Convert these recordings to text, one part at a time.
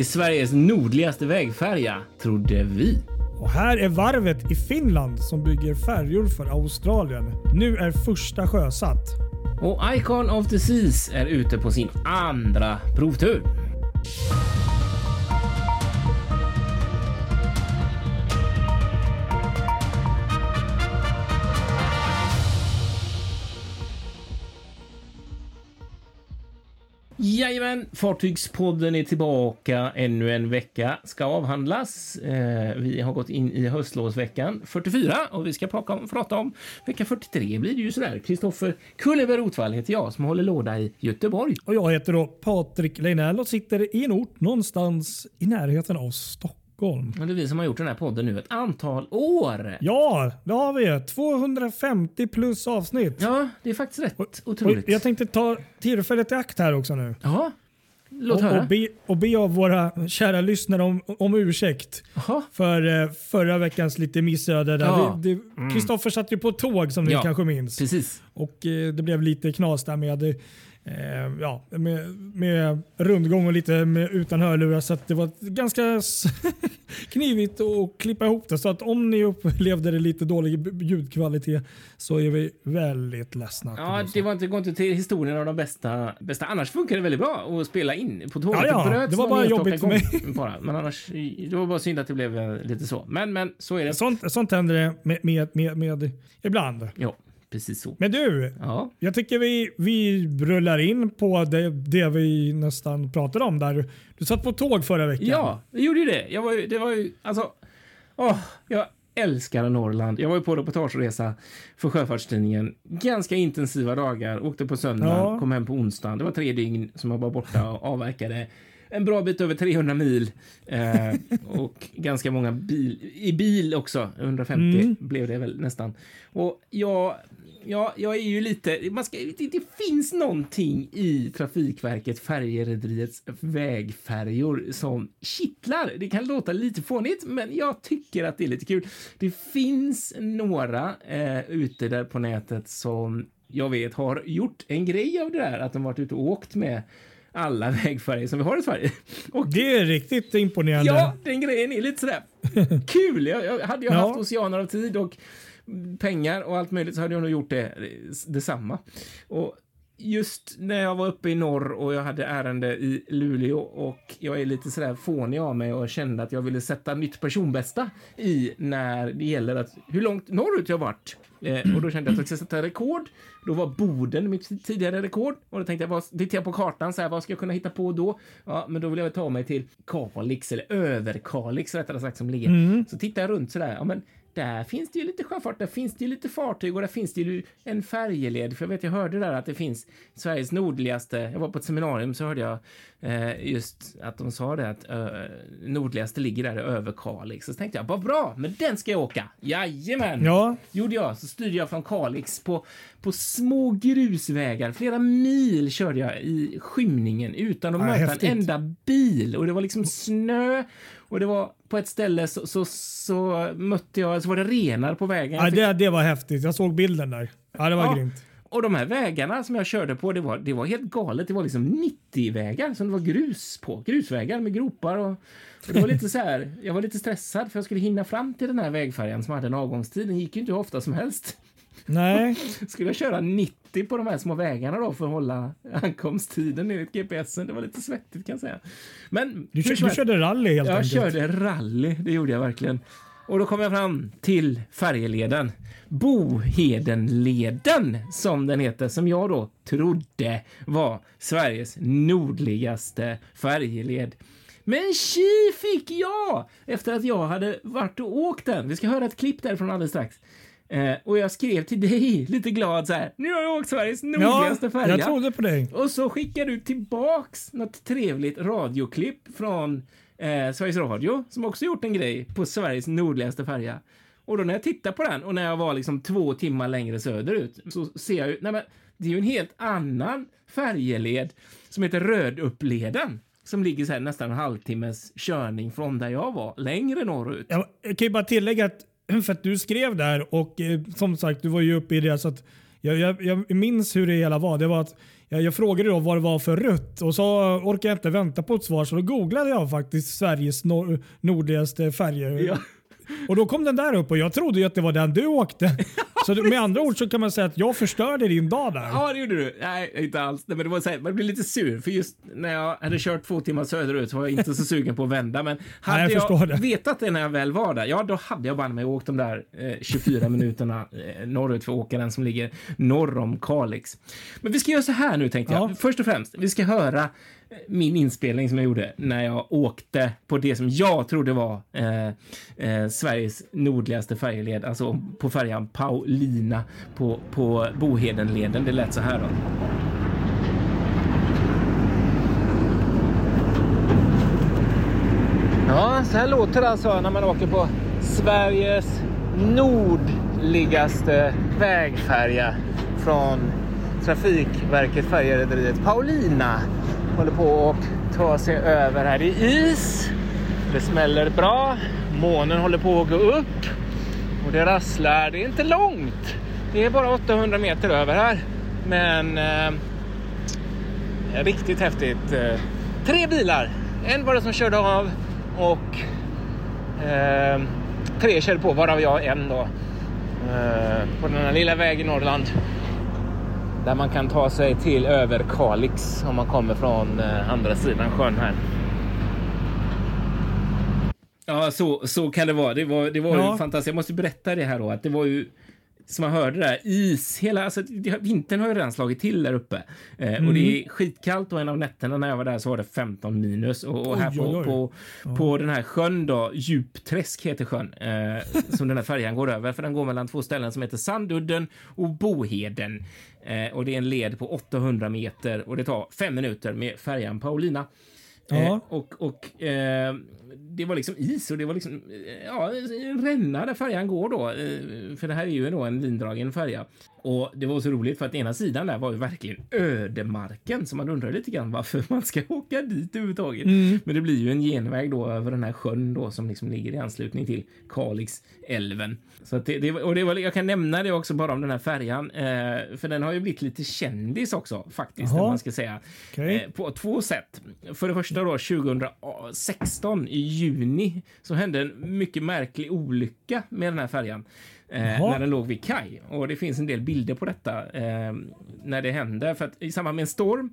är Sveriges nordligaste vägfärja, trodde vi. Och här är varvet i Finland som bygger färjor för Australien. Nu är första sjösatt. Och Icon of the Seas är ute på sin andra provtur. Jajamän, Fartygspodden är tillbaka. Ännu en vecka ska avhandlas. Eh, vi har gått in i höstlovsveckan 44 och vi ska prata om, prata om vecka 43 blir det ju sådär. Kristoffer Kulleberg Rotvall heter jag som håller låda i Göteborg. Och jag heter då Patrik Leinell och sitter i en ort någonstans i närheten av Stockholm. Och det är vi som har gjort den här podden nu ett antal år. Ja, det har vi. 250 plus avsnitt. Ja, det är faktiskt rätt Och otroligt. jag tänkte ta tillfället i akt här också nu. Ja, låt Och, höra. och, be, och be av våra kära lyssnare om, om ursäkt Jaha. för eh, förra veckans lite missöde. Ja. Mm. Kristoffer satt ju på tåg som ni Ja, kanske minns. Precis. Och eh, det blev lite knas där med, eh, ja, med, med rundgång och lite med, utan hörlurar. Så att det var ganska knivigt att klippa ihop det. Så att om ni upplevde det lite dålig ljudkvalitet så är vi väldigt ledsna. Ja, det var inte, går inte till historien av de bästa, bästa. Annars funkar det väldigt bra att spela in på tåget. Ja, ja, bröts det var bara jobbigt för mig. Bara. Men annars, det var bara synd att det blev eh, lite så. Men, men så är det. Sånt, sånt händer det med, med, med, med ibland. Ja, precis så. Men du, Ja, jag tycker vi, vi rullar in på det, det vi nästan pratade om där. Du satt på tåg förra veckan. ja det gjorde ju det. Jag var ju, det var ju, alltså, åh, jag älskar Norrland. Jag var ju på reportageresa för Sjöfartstidningen. Ganska intensiva dagar. Åkte på söndag, Ja. kom hem på onsdagen. Det var tre dygn som jag var borta och avverkade en bra bit över 300 mil eh, och ganska många bil, i bil också. 150 Mm. blev det väl nästan. Och jag, ja, jag är ju lite... Man ska, det, det finns någonting i Trafikverket Färjerederiets vägfärjor som kittlar. Det kan låta lite fånigt, men jag tycker att det är lite kul. Det finns några eh, ute där på nätet som jag vet har gjort en grej av det där, att de varit ute och åkt med alla vägfärger som vi har i Sverige. Och Det är riktigt imponerande. Ja, den grejen är lite sådär kul. Jag, jag, hade jag Ja. haft oceaner av tid och pengar och allt möjligt så hade jag nog gjort det, detsamma. Och just när jag var uppe i norr och jag hade ärende i Luleå och jag är lite sådär fånig av mig och kände att jag ville sätta nytt personbästa i när det gäller att hur långt norrut jag varit. Eh, och då kände jag att jag skulle sätta rekord. Då var Boden mitt tidigare rekord och då tänkte jag, vad, tittade jag på kartan så här, vad ska jag kunna hitta på då? Ja, men då vill jag ta mig till Kalix eller Överkalix rättare sagt som ligger. Så tittar jag runt sådär, ja men där finns det ju lite sjöfart, där finns det ju lite fartyg och där finns det ju en färjeled. För jag vet, jag hörde där att det finns Sveriges nordligaste, jag var på ett seminarium så hörde jag eh, just att de sa det att eh, nordligaste ligger där i Överkalix. Så tänkte jag, vad bra, men den ska jag åka. Jajamän! Ja. Gjorde jag, så styrde jag från Kalix på, på små grusvägar. Flera mil körde jag i skymningen utan att Ja, möta häftigt. en enda bil. Och det var liksom snö och det var på ett ställe så, så, så mötte jag, så var det renar på vägen. Ja, det, det var häftigt. Jag såg bilden där. Ja, det var Ja. grymt. Och de här vägarna som jag körde på, det var, det var helt galet. Det var liksom 90-vägar som det var grus på. Grusvägar med gropar och, och det var lite så här. Jag var lite stressad för jag skulle hinna fram till den här vägfärjan som hade en avgångstid. Den gick ju inte hur ofta som helst. Nej, Skulle jag köra 90 på de här små vägarna då för att hålla ankomsttiden enligt GPSen? Det var lite svettigt kan jag säga. Men du, kör, du körde rally helt jag enkelt. körde rally, det gjorde jag verkligen. Och då kom jag fram till färjeleden. Bohedenleden, som den heter, som jag då trodde var Sveriges nordligaste färjeled. Men tji fick jag efter att jag hade varit och åkt den. Vi ska höra ett klipp därifrån alldeles strax. Eh, och jag skrev till dig lite glad så här. Nu har jag åkt Sveriges nordligaste Ja, färja. jag trodde på dig. Och så skickar du tillbaks något trevligt radioklipp från eh, Sveriges Radio som också gjort en grej på Sveriges nordligaste färja. Och då när jag tittar på den och när jag var liksom två timmar längre söderut så ser jag ju, nej men det är ju en helt annan färjeled som heter Röduppleden som ligger så här nästan en halvtimmes körning från där jag var, längre norrut. Jag kan ju bara tillägga att för att du skrev där och eh, som sagt, du var ju uppe i det så att jag, jag, jag minns hur det hela var. Det var att jag, jag frågade då vad det var för rutt och så orkade jag inte vänta på ett svar så då googlade jag faktiskt Sveriges nor nordligaste färger. Ja. Och då kom den där upp och jag trodde ju att det var den du åkte. Så med andra ord så kan man säga att jag förstörde din dag där. Ja, det gjorde du. Nej, inte alls. Nej, men det var så här, man blev lite sur, för just när jag hade kört två timmar söderut så var jag inte så sugen på att vända. Men hade jag jag, förstår det. vetat det när jag väl var där, ja, då hade jag banne mig åkt de där eh, 24 minuterna eh, norrut för åkaren som ligger norr om Kalix. Men vi ska göra så här nu, tänkte jag. Ja. Först och främst, vi ska höra min inspelning som jag gjorde när jag åkte på det som jag trodde var eh, eh, Sveriges nordligaste färjeled, alltså på färjan Paulina på, på Bohedenleden. Det lät så här då. Ja, så här låter det alltså när man åker på Sveriges nordligaste vägfärja från Trafikverket Färjerederiet Paulina. Håller på att ta sig över här i is. Det smäller bra. Månen håller på att gå upp och det rasslar. Det är inte långt. Det är bara 800 meter över här. Men eh, riktigt häftigt. Eh, tre bilar. En var det som körde av och eh, tre körde på, varav jag en då. Eh, på den här lilla vägen i Norrland. Där man kan ta sig till över Kalix om man kommer från eh, andra sidan sjön här. Ja, så, så kan det vara. Det var, det var Ja. ju fantastiskt. Jag måste berätta det här då, att det var ju som man hörde där, is. Hela, alltså, vintern har ju redan slagit till där uppe. Eh, Och det är skitkallt och en av nätterna när jag var där så var det 15 minus. Och, och här Oj, på, oj, på, på den här sjön då, Djupträsk heter sjön, eh, som den här färjan går över. För den går mellan två ställen som heter Sandudden och Boheden. Eh, och det är en led på 800 meter och det tar fem minuter med färjan Paulina. Ja. Eh, och och eh, det var liksom is och det var liksom eh, ja, en ränna där färjan går då. Eh, för det här är ju då en lindragen färja. Och det var så roligt för att ena sidan där var ju verkligen ödemarken så man undrar lite grann varför man ska åka dit överhuvudtaget. Men det blir ju en genväg då över den här sjön då som liksom ligger i anslutning till Kalixälven. Så det, det, och det var, jag kan nämna det också bara om den här färjan, eh, för den har ju blivit lite kändis också faktiskt, om man ska säga. Okej. Eh, på två sätt. För det första då 2016 i juni så hände en mycket märklig olycka med den här färjan. Eh, när den låg vid kaj. Och det finns en del bilder på detta eh, när det hände. För att i samband med en storm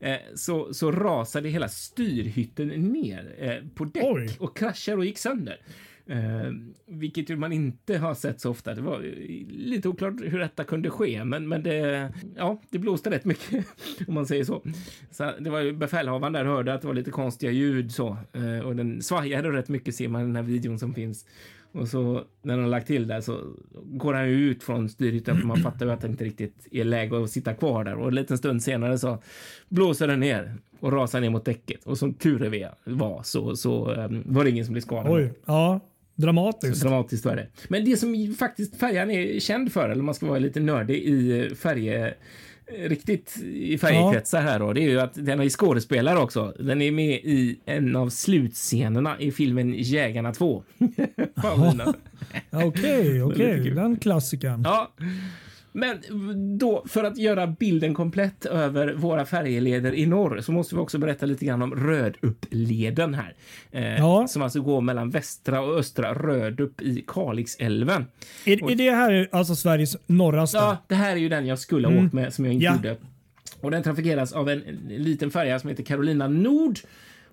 eh, så, så rasade hela styrhytten ner på däck Oj. och kraschade och gick sönder. Eh, vilket man inte har sett så ofta. Det var lite oklart hur detta kunde ske, men, men det, ja, det blåste rätt mycket om man säger så. så det var ju befälhavaren där hörde att det var lite konstiga ljud så eh, och den svajade rätt mycket ser man i den här videon som finns. Och så när han har lagt till där så går han ju ut från styrhytten för man fattar ju att det inte riktigt är läge att sitta kvar där och en liten stund senare så blåser den ner och rasar ner mot däcket och som tur var så, så eh, var det ingen som blev skadad. Oj, ja. Dramatiskt. Dramatiskt var det. Men det som faktiskt färjan är känd för, eller man ska vara lite nördig i färje riktigt i färjekretsar här då, det är ju att den är skådespelare också. Den är med i en av slutscenerna i filmen Jägarna 2. Paulina. Ja, Okej, okej. Den klassikern. Ja. Men då, för att göra bilden komplett över våra färjeleder i norr så måste vi också berätta lite grann om Röduppleden här. Eh, Ja. Som alltså går mellan västra och östra Rödupp i Kalixälven. Är, är det här alltså Sveriges norraste? Ja, det här är ju den jag skulle ha åkt med som jag inte Ja. gjorde. Och den trafikeras av en liten färja som heter Carolina Nord.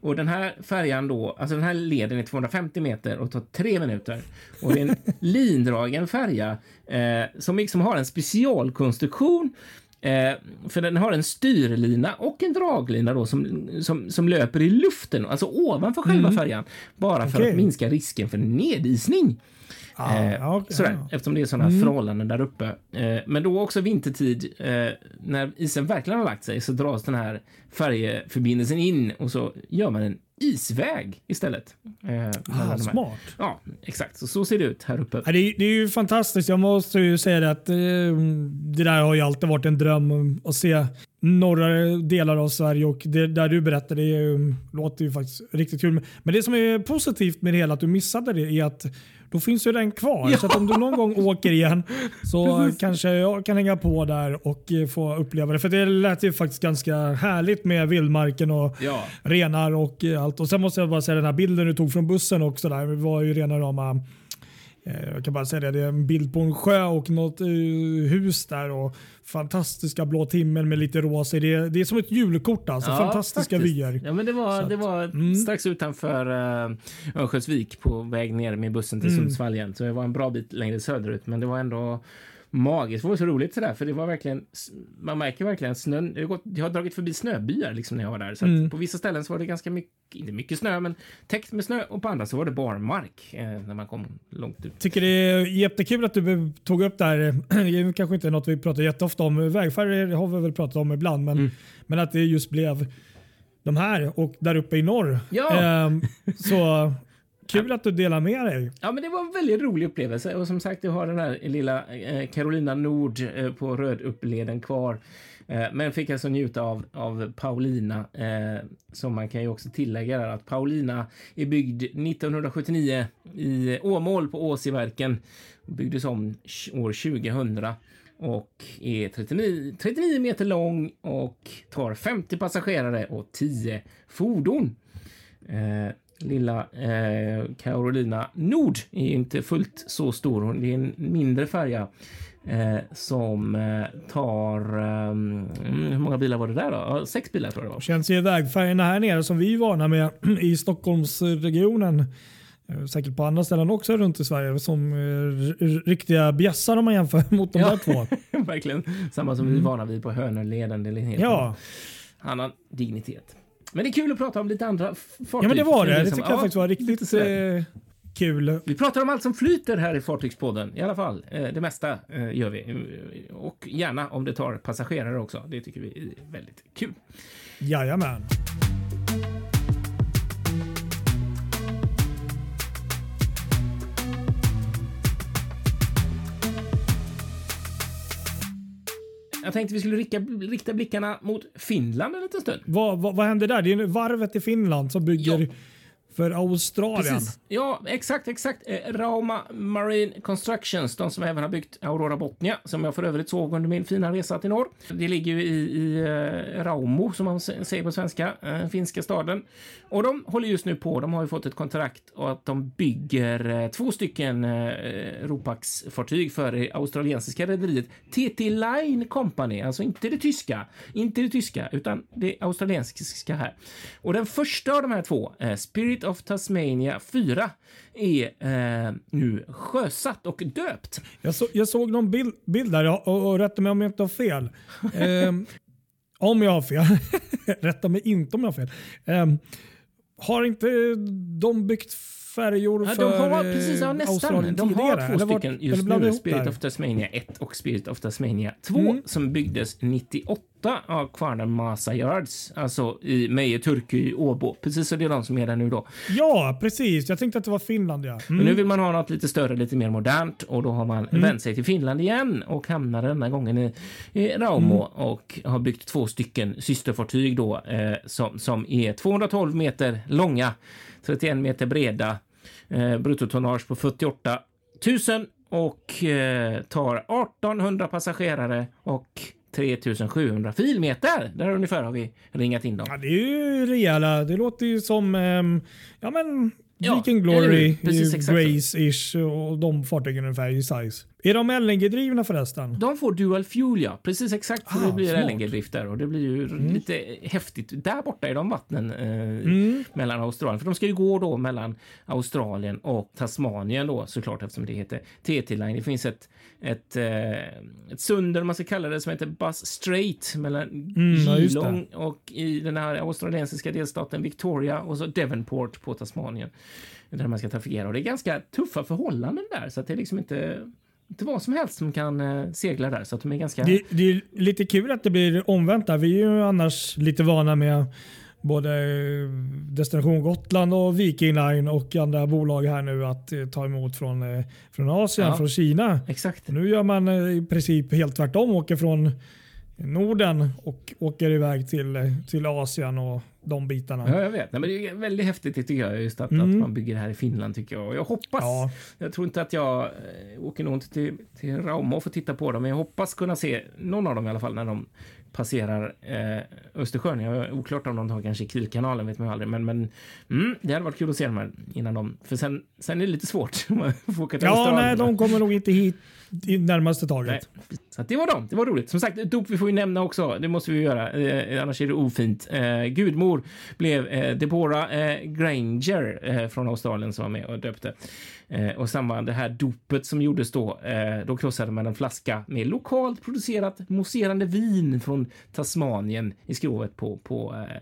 Och den här färjan då, alltså den här leden är 250 meter och tar tre minuter. Och det är en lindragen färja eh, som liksom har en specialkonstruktion. Eh, för den har en styrlina och en draglina då som, som, som löper i luften, alltså ovanför själva färjan. Bara för att minska risken för nedisning. Ah, Eh, okej, sådär. Mm. Eftersom det är sådana förhållanden där uppe. Eh, men då också vintertid, eh, när isen verkligen har lagt sig, så dras den här färjeförbindelsen in och så gör man en isväg istället. Eh, Ah, smart. Ja, exakt. Så, så ser det ut här uppe. Ja, det, är, det är ju fantastiskt. Jag måste ju säga det att eh, det där har ju alltid varit en dröm att se norra delar av Sverige och det där du berättade det låter ju faktiskt riktigt kul. Men det som är positivt med det hela att du missade det är att då finns ju den kvar. Ja. Så att om du någon gång åker igen så kanske jag kan hänga på där och eh, få uppleva det. För det lät ju faktiskt ganska härligt med vildmarken och ja. renar och allt. Och Sen måste jag bara säga den här bilden du tog från bussen också. Där, det var ju rena rama Eh, jag kan bara säga det, det är en bild på en sjö och något uh, hus där och fantastiska blå timmar med lite rosa. Det är, det är som ett julkort alltså. Ja, Fantastiska faktiskt. vyer. Ja, men det var, det var mm. strax utanför uh, Örnsköldsvik på väg ner med bussen till mm. Sundsvall igen. Så det var en bra bit längre söderut, men det var ändå magiskt. Det var så roligt sådär, för det var verkligen, man märker verkligen snön. Det har, gått, det har dragit förbi snöbyar liksom när jag var där. Så mm. på vissa ställen så var det ganska mycket, inte mycket snö, men täckt med snö och på andra så var det barmark eh, när man kom långt ut. Tycker det är jättekul att du tog upp det här. Det är kanske inte något vi pratar jätteofta om. Vägfärger har vi väl pratat om ibland, men, mm. men att det just blev de här och där uppe i norr. Ja. Eh, så Kul att du delar med dig. Ja, men det var en väldigt rolig upplevelse och som sagt, jag har den här lilla eh, Carolina Nord eh, på Röduppleden kvar. Eh, men fick alltså njuta av, av Paulina, eh, som man kan ju också tillägga där, att Paulina är byggd 1979 i Åmål på Åsiverken. Byggdes om år 2000 och är 39, 39 meter lång och tar 50 passagerare och 10 fordon. Eh, lilla eh, Carolina Nord är inte fullt så stor. Det är en mindre färja eh, som eh, tar... Um, hur många bilar var det där då? Sex bilar tror jag det var. Känns ju vägfärjorna här nere som vi är vana med i Stockholmsregionen eh, säkert på andra ställen också runt i Sverige som eh, riktiga bjässar om man jämför mot de ja, där två. Verkligen. Samma som mm. vi är vana vid på Hönörleden. Det är en helt ja. annan dignitet. Men det är kul att prata om lite andra fartyg. Ja, men det var det. Det tycker jag faktiskt var riktigt eh, kul. Vi pratar om allt som flyter här i Fartygspodden. I alla fall, eh, det mesta eh, gör vi. Och gärna om det tar passagerare också. Det tycker vi är väldigt kul. Jajamän. Jag tänkte vi skulle rikta, rikta blickarna mot Finland en liten stund. Vad, vad, vad händer där? Det är varvet i Finland som bygger ja för Australien. Precis. Ja, exakt, exakt. Eh, Rauma Marine Constructions, de som även har byggt Aurora Botnia, som jag för övrigt såg under min fina resa till norr. Det ligger ju i, i eh, Raumo, som man säger på svenska, uh, finska staden. Och de håller just nu på, de har ju fått ett kontrakt och att de bygger eh, två stycken Ropax-fartyg för det australiensiska rederiet TT Line Company, alltså inte det tyska, inte det tyska, utan det australiensiska här. Och den första av de här två, Spirit Spirit of Tasmania 4 är eh, nu sjösatt och döpt. Jag, så, jag såg någon bild, bild där och, och rätta mig om jag inte har fel. eh, om jag har fel. rätta mig inte om jag har fel. Eh, har inte de byggt färjor ja, för de har, precis, ja, nästan. Australien De har två stycken just nu, Spirit of Tasmania 1 och Spirit of Tasmania 2 mm. som byggdes 98 av kvarnen Masa Yards, alltså i Meje Turku Åbo. Precis så det är de som är där nu då. Ja, precis. Jag tänkte att det var Finland. Ja. Mm. Men nu vill man ha något lite större, lite mer modernt och då har man mm. vänt sig till Finland igen och hamnar denna gången i, i Raumo mm. och har byggt två stycken systerfartyg då eh, som, som är 212 meter långa 31 meter breda, eh, bruttotonnage på 48 000 och eh, tar 1800 passagerare och 3700 filmeter. Där ungefär har vi ringat in dem. Ja, det är ju rejäla. Det låter ju som um, ja, men Ja, Viking Glory, Grace-ish och de fartygen ungefär i size. Är de LNG-drivna förresten? De får Dual Fuel ja, precis exakt. Ah, det blir LNG-drift där och det blir ju mm. lite häftigt. Där borta i de vattnen eh, mm. mellan Australien. För de ska ju gå då mellan Australien och Tasmanien då såklart eftersom det heter TT Line. Det finns ett, ett, eh, ett sund man ska kalla det som heter Bus Strait mellan mm, Geelong och i den här australiensiska delstaten Victoria och så Devonport på Tasmanien där man ska trafikera. Och det är ganska tuffa förhållanden där så att det är liksom inte inte vad som helst som kan eh, segla där. Så att de är ganska... Det, det, är lite kul att det blir omvänt där. Vi är ju annars lite vana med både Destination Gotland och Viking Line och andra bolag här nu att eh, ta emot från, eh, från Asien, ja, från Kina. Exakt. Nu gör man i princip helt tvärtom. Åker från Norden och åker iväg till, till Asien och de bitarna. Ja, jag vet. Nej, men det är väldigt häftigt det tycker jag, just att, Mm. att man bygger här i Finland tycker jag. Och jag hoppas, Ja. jag tror inte att jag eh, åker nog inte till, till Rauma och får titta på dem, men jag hoppas kunna se någon av dem i alla fall när de passerar eh, Östersjön. Jag är oklart om de tar kanske Kielkanalen, vet man aldrig, men, men mm, det hade varit kul att se dem här innan de, för sen, sen är det lite svårt får åka till Ja, nej, de kommer nog inte hit i närmaste taget. Nej. Så att det var dem. Det var roligt. Som sagt, dop vi får ju nämna också. Det måste vi göra. Eh, annars är det ofint. Eh, gudmor blev eh, Deborah eh, Granger eh, från Australien som var med och döpte. Eh, och samma det här dopet som gjordes då. Eh, då krossade man en flaska med lokalt producerat mousserande vin från Tasmanien i skrovet på, på eh,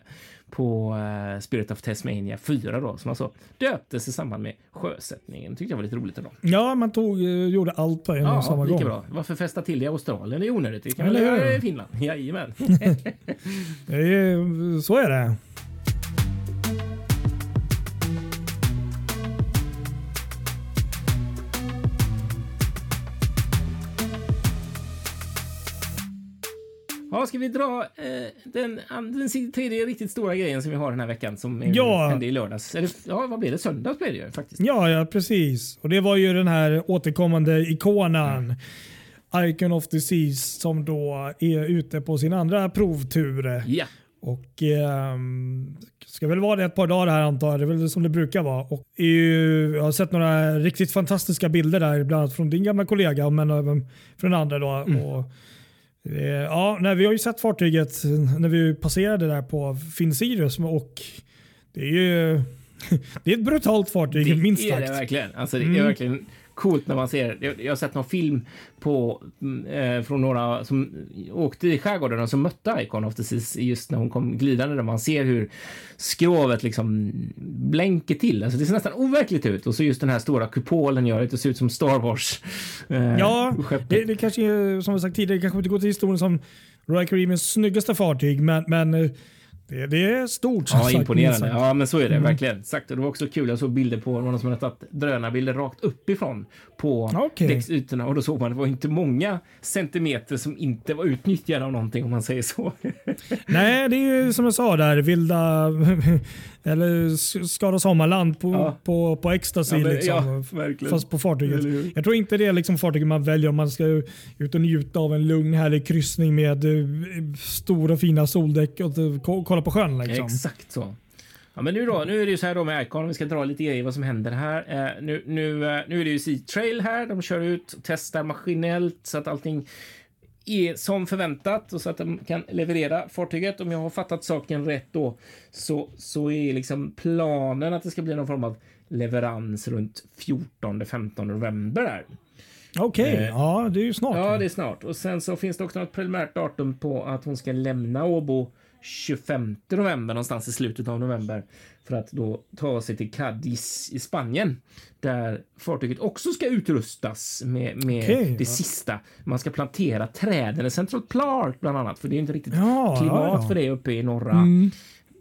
på eh, Spirit of Tasmania 4 då, som alltså döptes i samband med sjösättningen. Tyckte jag var lite roligt ändå. Ja, man tog, eh, gjorde allt på en och Ja, samma lika gång. bra. Varför festa till i Australien? Det är onödigt. Det kan man göra i Finland. Jajamän. Det så är det. Ja, ska vi dra eh, den, den tredje riktigt stora grejen som vi har den här veckan som är, Ja. hände i lördags? Eller, ja, vad blev det? Söndags blev det ju faktiskt. Ja, ja, precis. Och det var ju den här återkommande ikonen. Icon of Disease som då är ute på sin andra provtur. Ja, Och ehm, ska väl vara det ett par dagar här antar jag. Det är väl som det brukar vara. Och ju, jag har sett några riktigt fantastiska bilder där, bland annat från din gamla kollega men även från andra. Då. Och, eh, ja, nej, vi har ju sett fartyget när vi passerade där på Finn Sirius och det är ju det är ett brutalt fartyg, det minst är det sagt. verkligen. Alltså, det är Mm. verkligen coolt när man ser. Jag, jag har sett någon film på, mm, eh, från några som åkte i skärgården och som mötte Icon of the Seas just när hon kom glidande där man ser hur skrovet liksom blänker till. Alltså det ser nästan overkligt ut och så just den här stora kupolen gör att det ser ut som Star Wars. Eh, Ja, det, det kanske är, som vi sagt tidigare, kanske inte går till historien som Royal Caribbeans snyggaste fartyg, men, men eh, det, det är stort. Ja, sagt, imponerande. sagt. Ja, men så är det Mm. verkligen. Sagt, och det var också kul. Jag såg bilder på någon som hade tagit drönarbilder rakt uppifrån på Okej. däcksytorna och då såg man det var inte många centimeter som inte var utnyttjade av någonting om man säger så. Nej, det är ju som jag sa där, vilda eller Skara Sommarland på, Ja. på, på ecstasy. Ja, men- liksom, ja. Fast på fartyget. Jag tror inte det är liksom fartyget man väljer om man ska ut och njuta av en lugn härlig kryssning med eh, stora fina soldäck och eh, ko- kolla på sjön. Liksom. Exakt så. Ja, men nu då, nu är det ju så här då med Icon, vi ska dra lite grejer vad som händer här. Eh, nu, nu, eh, nu är det ju Sea Trail här, de kör ut och testar maskinellt så att allting är som förväntat och så att de kan leverera fartyget. Om jag har fattat saken rätt då så, så är liksom planen att det ska bli någon form av leverans runt 14-15 november där. Okej, Eh, ja det är ju snart. Ja, det är snart. Och sen så finns det också något preliminärt datum på att hon ska lämna Åbo 25 november, någonstans i slutet av november, för att då ta sig till Cadiz i Spanien, där fartyget också ska utrustas med, med Okej, det ja. sista. Man ska plantera träden i Central Park bland annat, för det är inte riktigt Ja, klimat ja, för det uppe i norra, Mm.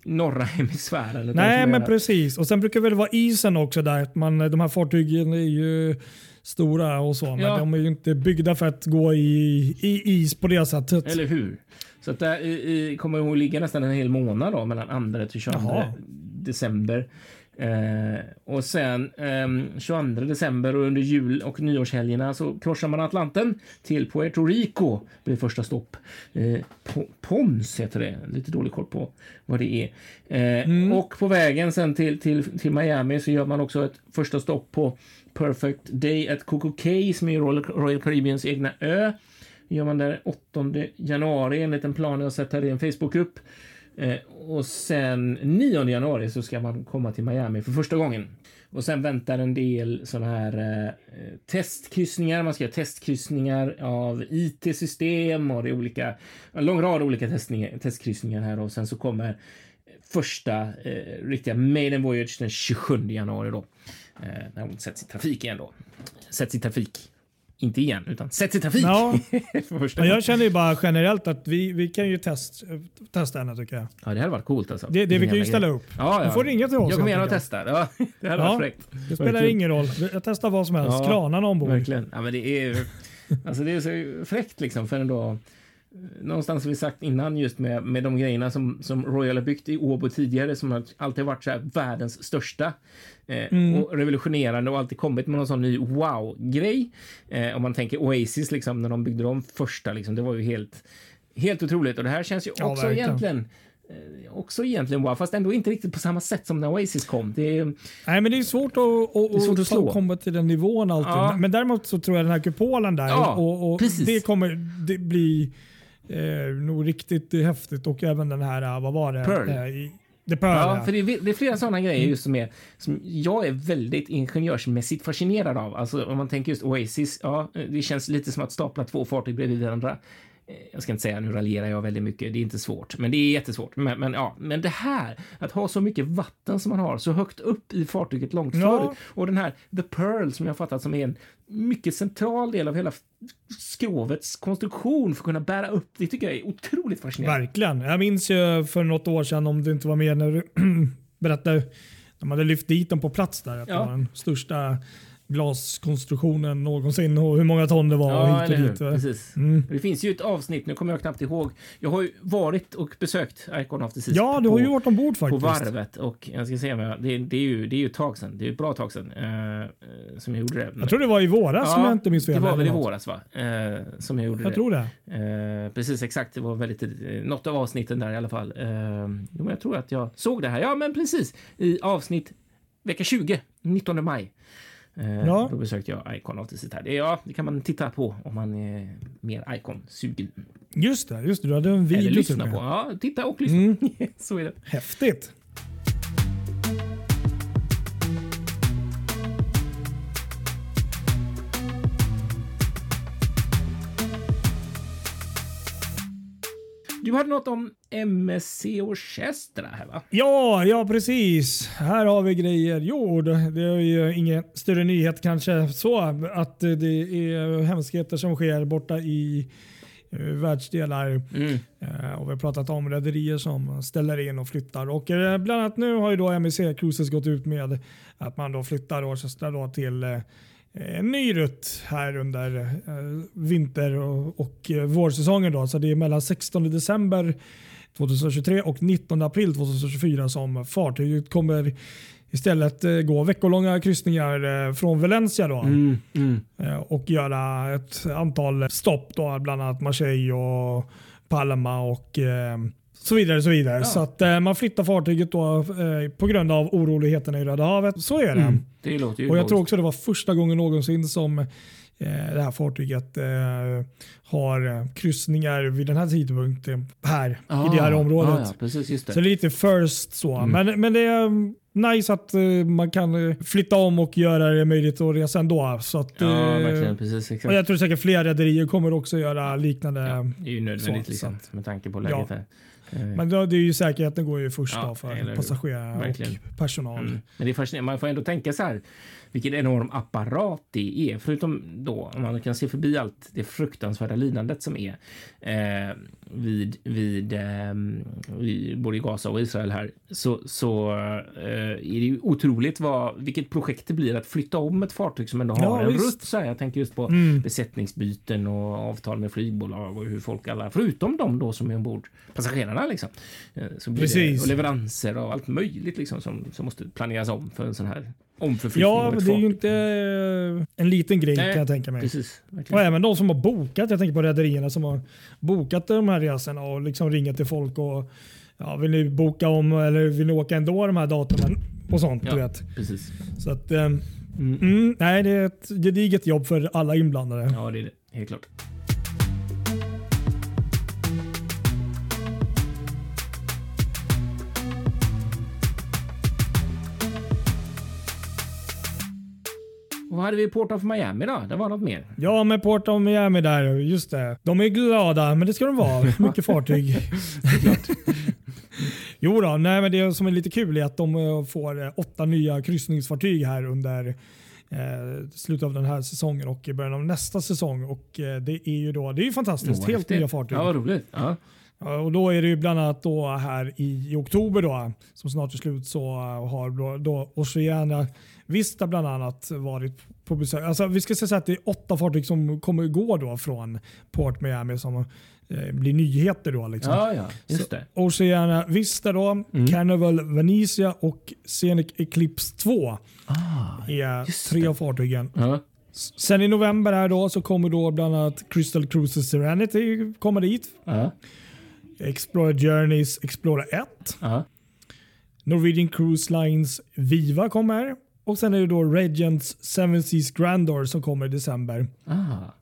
norra hemisfären. Nej, som men precis. Och sen brukar det väl vara isen också där. Att man, de här fartygen är ju stora och så, men Ja. de är ju inte byggda för att gå i, i is på det sättet. Eller hur? Så att där i, i, kommer hon ligga nästan en hel månad då, mellan 2 till 22 Jaha. december. Eh, och sen ehm, 22 december och under jul och nyårshelgerna så korsar man Atlanten till Puerto Rico. Det blir första stopp. Eh, Po- Pons heter det. Lite dålig koll på vad det är. Eh, Och på vägen sen till, till, till Miami så gör man också ett första stopp på Perfect Day at Coco Cay som är Royal, Royal Caribbeans egna ö gör man den 8 januari enligt en plan jag sett här i en Facebookgrupp. Eh, och sen 9 januari så ska man komma till Miami för första gången. Och sen väntar en del sådana här eh, testkryssningar. Man ska göra testkryssningar av IT-system och det är olika, en lång rad olika testkryssningar här och sen så kommer första eh, riktiga maiden voyage den 27 januari då. Eh, när hon sätts i trafik igen då. Sätts i trafik. Inte igen, utan sätts i trafik. Ja. gången. jag känner ju bara generellt att vi, vi kan ju test, testa henne tycker jag. Ja, det hade varit coolt alltså. Det, det vi kan ju ställa upp. Ja, ja. Du får ringa till oss. Jag kommer gärna och testar. Ja, det hade Ja, varit fräckt. Det spelar Verkligen. ingen roll. Jag testar vad som helst. Ja, Kranarna ombord. Verkligen. Ja, men det är alltså det är så fräckt liksom för ändå någonstans har vi sagt innan just med, med de grejerna som, som Royal har byggt i Åbo tidigare som har alltid varit så här världens största eh, mm. och revolutionerande och alltid kommit med någon sån ny wow-grej. Eh, om man tänker Oasis liksom när de byggde de första liksom, det var ju helt, helt otroligt och det här känns ju också ja, egentligen Eh, också egentligen wow, fast ändå inte riktigt på samma sätt som när Oasis kom. Det är, Nej, men det är svårt att, att, är svårt att slå. komma till den nivån alltid. Ja. Men däremot så tror jag den här kupolen där, ja, och, och det kommer det bli eh, nog riktigt häftigt och även den här, eh, vad var det? Pearl. Eh, Pearl ja, för det är, det är flera sådana grejer mm. just som, är, som jag är väldigt ingenjörsmässigt fascinerad av. Alltså om man tänker just Oasis, ja, det känns lite som att stapla två fartyg bredvid varandra. Eh, jag ska inte säga, nu raljerar jag väldigt mycket, det är inte svårt, men det är jättesvårt. Men, men, ja, men det här, att ha så mycket vatten som man har så högt upp i fartyget långt ja. förut och den här The Pearl som jag fattat som är en mycket central del av hela skrovets konstruktion för att kunna bära upp det tycker jag är otroligt fascinerande. Verkligen. Jag minns ju för något år sedan, om du inte var med när du berättade, de hade lyft dit dem på plats där. Att ja. det var den största glaskonstruktionen någonsin och hur många ton det var. Ja, hit och dit. Precis. Mm. Det finns ju ett avsnitt, nu kommer jag knappt ihåg. Jag har ju varit och besökt Icon of the Seas. Ja, du har ju varit ombord faktiskt. På varvet och jag ska säga det, det är ju det är ju ett tag sedan. Det är ett bra tag sedan uh, som jag gjorde det. Jag tror det var i våras ja, som jag inte minns fel. Det var väl i våras va? Uh, som jag gjorde jag det. tror det. Uh, precis exakt, det var väldigt något av avsnitten där i alla fall. jo, men jag tror att jag såg det här. Ja, men precis i avsnitt vecka 20, 19 maj. Eh, ja. Då besökte jag Icon Artistet här. Det, ja, det kan man titta på om man är mer Icon-sugen. Just det, just det. Du hade en video Eller lyssna på. Ja, titta och lyssna. Mm. Så är det. Häftigt. Du hade något om MSC Orchestra här va? Ja, ja precis. Här har vi grejer. Jo, det, är ju ingen större nyhet kanske så att det är hemskheter som sker borta i uh, världsdelar. Mm. Uh, och vi har pratat om rederier som ställer in och flyttar. Och uh, bland annat nu har ju då MSC Cruises gått ut med att man då flyttar Orchestra då till en eh, ny rutt här under eh, vinter och, och eh, vårsäsongen. Då. Så det är mellan 16 december 2023 och 19 april 2024 som fartyget kommer istället gå veckolånga kryssningar från Valencia då, mm, mm. och göra ett antal stopp, då, bland annat Marseille och Palma och så vidare. Så vidare. Ja. Så att eh, man flyttar fartyget då, eh, på grund av oroligheterna i Röda havet. Så är det. Mm, det låter ju och jag tror också det var första gången någonsin som eh, det här fartyget eh, har kryssningar vid den här tidpunkten här ah, i det här området. Ah, ja, precis, det. Så det är lite first så. Mm. Men, men det är nice att uh, man kan flytta om och göra det möjligt att resa ändå. Så att, ja, verkligen. Precis, exakt. Och jag tror säkert fler rederier kommer också göra liknande. Ja, det är ju nödvändigt så, liksom, med tanke på läget ja. här. Eh. Men då, det är ju säkerheten går ju först ja, för passagerare och personal. Mm. Men det är fascinerande. Man får ändå tänka så här vilken enorm apparat det är. Förutom då, om man kan se förbi allt det fruktansvärda lidandet som är eh, vid, vid, eh, både i Gaza och Israel här, så, så eh, är det ju otroligt vad, vilket projekt det blir att flytta om ett fartyg som ändå har ja, en rutt. Så här. Jag tänker just på mm. besättningsbyten och avtal med flygbolag och hur folk alla, förutom de då som är ombord, passagerarna liksom. Eh, så blir Precis. Det, och leveranser och allt möjligt liksom som, som måste planeras om för en sån här omförflyttning. Ja, men det är ju inte eh, en liten grej Nej, kan jag tänka mig. Precis, och även de som har bokat. Jag tänker på rederierna som har bokat de här resorna och liksom ringer till folk och ja, vill ni boka om eller vill ni åka ändå de här datumen och sånt. Ja, du vet. Precis. Så att, um, mm. Mm, nej, det är ett gediget jobb för alla inblandade. Ja, det är det. Helt klart. Vad hade vi Port of Miami då? Det var något mer? Ja, med Port of Miami där. Just det. De är glada, men det ska de vara. Mycket fartyg. jo då, nej, men det som är lite kul är att de eh, får eh, åtta nya kryssningsfartyg här under eh, slutet av den här säsongen och i början av nästa säsong. Och eh, Det är ju då, det är fantastiskt. Oh, Helt nya fartyg. Ja, roligt. Ja. Och då är det ju bland annat då här i, i oktober då, som snart är slut så har då, då Oceana Vista bland annat varit på besök. Alltså, vi ska säga att det är åtta fartyg som kommer gå då från Port Miami som eh, blir nyheter. då liksom. Ja, ja, just det. Oceana Vista, då, Mm. Carnival Venezia och Scenic Eclipse 2 Ah, är tre av fartygen. ja. Sen i november här då så kommer då bland annat Crystal Cruises Serenity komma dit. Ja, Explorer Journeys Explorer 1. ja. Norwegian Cruise Lines Viva kommer. Och sen är det då Regents Seven Seas Grandor som kommer i december. Ah.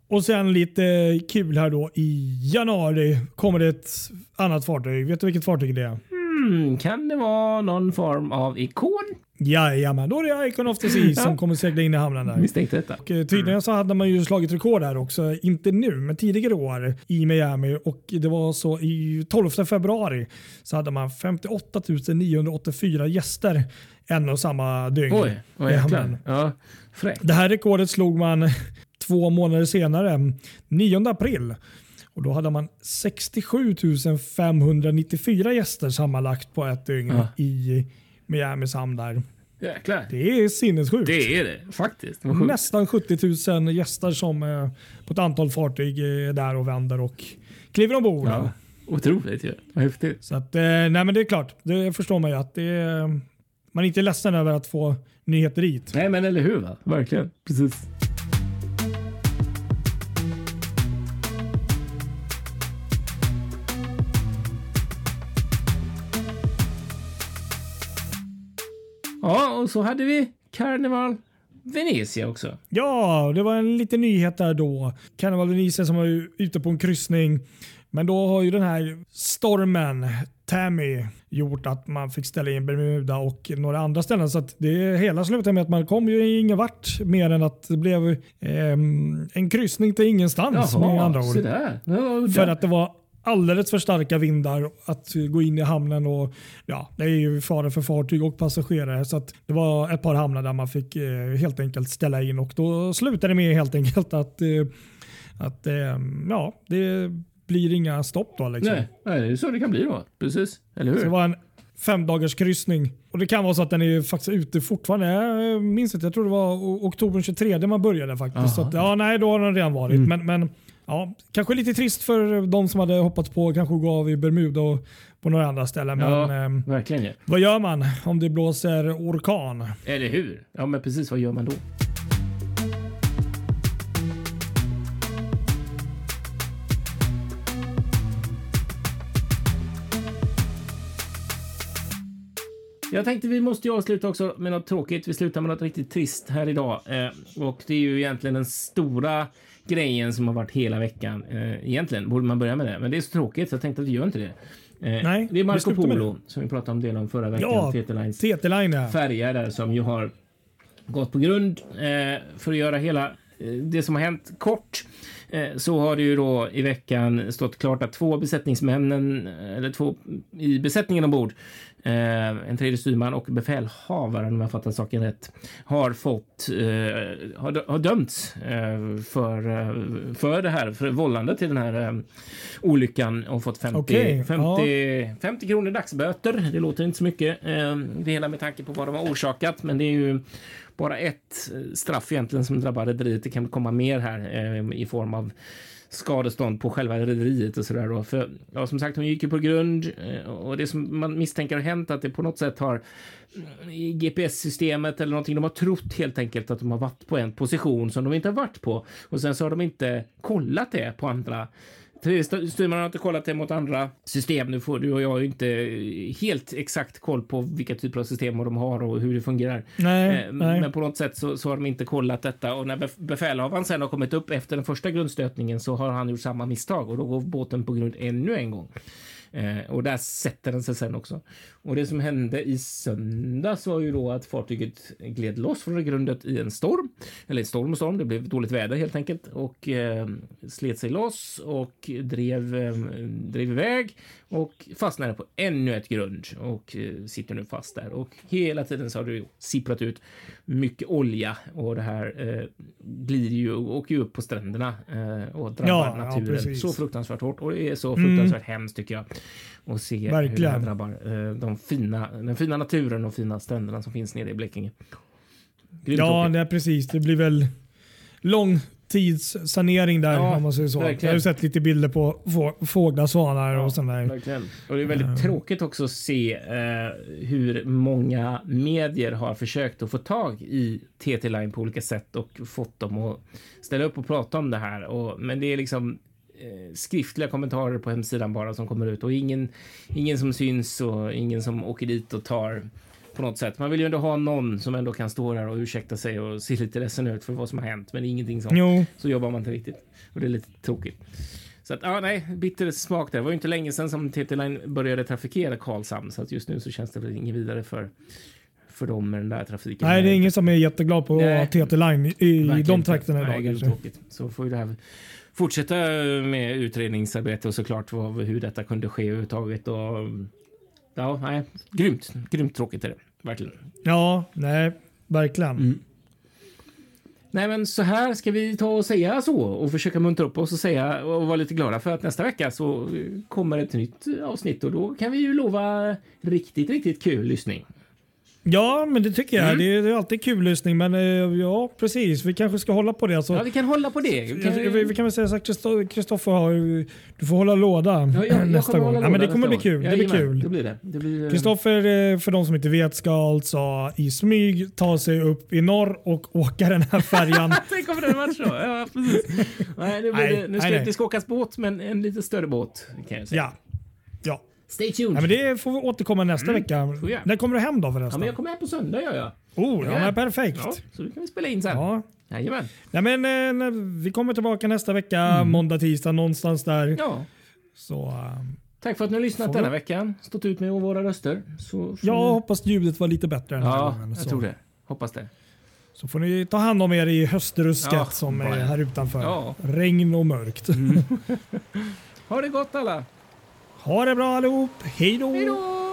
Och sen lite kul här då i januari kommer det ett annat fartyg. Vet du vilket fartyg det är? Hmm, kan det vara någon form av ikon? Jajamän, då är det Icon of the Sea som kommer segla in i hamnen där. Misstänkte detta. Och, eh, tydligen så hade man ju slagit rekord här också, inte nu men tidigare år i Miami och det var så i 12 februari så hade man 58 984 gäster en och samma dygn. Oj, vad jäklar. Ja. Det här rekordet slog man två månader senare, 9 april. Och Då hade man 67 594 gäster sammanlagt på ett dygn Ja. i Miamis hamn där. Jäklar. Det är sinnessjukt. Det är det faktiskt. Sjukt. Nästan 70 000 gäster som eh, på ett antal fartyg är där och vänder och kliver ombord. Ja, otroligt ju. Vad häftigt. Så att, eh, nej men det är klart, det förstår man ju att det är, man är inte ledsen över att få nyheter dit. Nej, men eller hur? Va? Verkligen. Precis. Och så hade vi Carnival Venezia också. Ja, det var en liten nyhet där då. Carnival Venezia som var ute på en kryssning. Men då har ju den här stormen, Tammy, gjort att man fick ställa in Bermuda och några andra ställen. Så att det hela slutade med att man kom ju ingen vart mer än att det blev ehm, en kryssning till ingenstans med andra ord. För att det var alldeles för starka vindar att gå in i hamnen och ja, det är ju fara för fartyg och passagerare. Så det var ett par hamnar där man fick eh, helt enkelt ställa in och då slutade det med helt enkelt att, eh, att eh, ja, det blir inga stopp då. Liksom. Nej, nej, det är så det kan bli då. Precis. Eller hur? Så det var en fem dagars kryssning. Och det kan vara så att den är faktiskt ute fortfarande. Jag minns inte, jag tror det var oktober 23 man började faktiskt. Så att, ja, nej, då har den redan varit. Mm. Men, men ja, kanske lite trist för de som hade hoppats på kanske gå av i Bermuda och på några andra ställen. Men Ja. ehm, Verkligen vad gör man om det blåser orkan? Eller hur? Ja, men precis. Vad gör man då? Jag tänkte vi måste ju avsluta också med något tråkigt. Vi slutar med något riktigt trist här idag. Eh, och det är ju egentligen den stora grejen som har varit hela veckan. Eh, egentligen borde man börja med det, men det är så tråkigt så jag tänkte att vi gör inte det. Eh, Nej, det är Marco Polo som vi pratade om del om förra veckan. Ja, TT Lines TT Line ja. färger där som ju har gått på grund. Eh, för att göra hela eh, det som har hänt kort så har det ju då i veckan stått klart att två besättningsmännen, eh, eller två i besättningen ombord, eh, en tredje styrman och befälhavaren om jag fattar saken rätt, har fått, eh, har, dö- har dömts eh, för, eh, för det här, för vållande till den här eh, olyckan och fått 50, Okej, 50, 50 kronor dagsböter. Det låter inte så mycket. eh, Det hela med tanke på vad de har orsakat, men det är ju bara ett eh, straff egentligen som drabbar rederiet. Det kan komma mer här eh, i form av skadestånd på själva rederiet och sådär då. För ja, som sagt, hon gick ju på grund eh, och det som man misstänker har hänt att det på något sätt har eh, i GPS-systemet eller någonting. De har trott helt enkelt att de har varit på en position som de inte har varit på och sen så har de inte kollat det på andra styrman har inte kollat det mot andra system. Nu får du och jag ju inte helt exakt koll på vilka typer av system de har och hur det fungerar. Nej, Eh, nej. Men på något sätt så, så har de inte kollat detta och när bef- befälhavaren sen har kommit upp efter den första grundstötningen så har han gjort samma misstag och då går båten på grund ännu en gång. Eh, och där sätter den sig sen också. Och det som hände i söndags var ju då att fartyget gled loss från grundet i en storm. Eller en storm och storm, det blev dåligt väder helt enkelt. Och eh, slet sig loss och drev, eh, drev iväg och fastnade på ännu ett grund och eh, sitter nu fast där. Och hela tiden så har det sipprat ut mycket olja och det här eh, glider ju och åker ju upp på stränderna eh, och drabbar Ja, ja, naturen precis. så fruktansvärt hårt. Och det är så fruktansvärt hemskt tycker jag att se hur det här Verkligen. drabbar eh, de fina, den fina naturen och fina stränderna som finns nere i Blekinge. Grymt Ja, är precis. Det blir väl lång tidssanering där Ja, om man säger så. verkligen. Jag har ju sett lite bilder på få, fåglar, svanar och sånt där. Verkligen. Och det är väldigt tråkigt också att se eh, hur många medier har försökt att få tag i TT Line på olika sätt och fått dem att ställa upp och prata om det här. Och, men det är liksom eh, skriftliga kommentarer på hemsidan bara som kommer ut och ingen, ingen som syns och ingen som åker dit och tar på något sätt. Man vill ju ändå ha någon som ändå kan stå där och ursäkta sig och se lite ledsen ut för vad som har hänt, men det är ingenting sånt Jo, så jobbar man inte riktigt. Och det är lite tråkigt. Så att, ja, nej, bitter smak där. Det var ju inte länge sedan som TT Line började trafikera Karlshamn, så att just nu så känns det väl inget vidare för, för dem med den där trafiken. nej det är ingen som är jätteglad på Nej. ha TT-line i, i de trakterna Nej, idag. kanske. tråkigt. Så får ju det här fortsätta med utredningsarbete och såklart vad, hur detta kunde ske överhuvudtaget. Och, ja, nej, grymt, grymt tråkigt är det. Verkligen. Ja, nej, verkligen. Mm. Nej, men så här ska vi ta och säga så och försöka muntra upp oss och säga och vara lite glada för att nästa vecka så kommer ett nytt avsnitt och då kan vi ju lova riktigt, riktigt kul lyssning. Ja, men det tycker jag. Mm. Det, är, det är alltid kul lyssning, men eh, ja, precis. Vi kanske ska hålla på det. Alltså, Ja, vi kan hålla på det. Vi Ja, vi, vi kan väl säga så att Kristoffer har Du får hålla låda Ja, jag- nästa gång. Ja, men det kommer bli kul. gång. Det blir kul. Det blir det. det blir, eh, Kristoffer, eh, för de som inte vet, ska alltså i smyg ta sig upp i norr och åka den här färjan. Tänk om det hade varit så. Ja, precis. Nej, det blir Nej. Nu ska nej, det ska åkas båt, men en lite större båt kan jag säga. ja. Ja. Stay tuned. ja, men det får vi återkomma nästa vecka. får jag. När kommer du hem då Ja, förresten? men jag kommer hem på söndag gör jag. Oh, ja, Ja. men perfekt. Ja, så kan vi spela in sen. Ja. Jajamän. Nej, men, eh, vi kommer tillbaka nästa vecka, Mm. måndag, tisdag, någonstans där. Ja. Så, eh, Tack för att ni har lyssnat denna veckan. Stått ut med våra röster. Så jag ni- hoppas ljudet var lite bättre den här Ja, gången. jag tror det. Hoppas det. så får ni ta hand om er i höstrusket Ja, som är här utanför. Ja. Regn och mörkt. Ha det gott alla! Ha det bra allihop. Hej då! Hej då!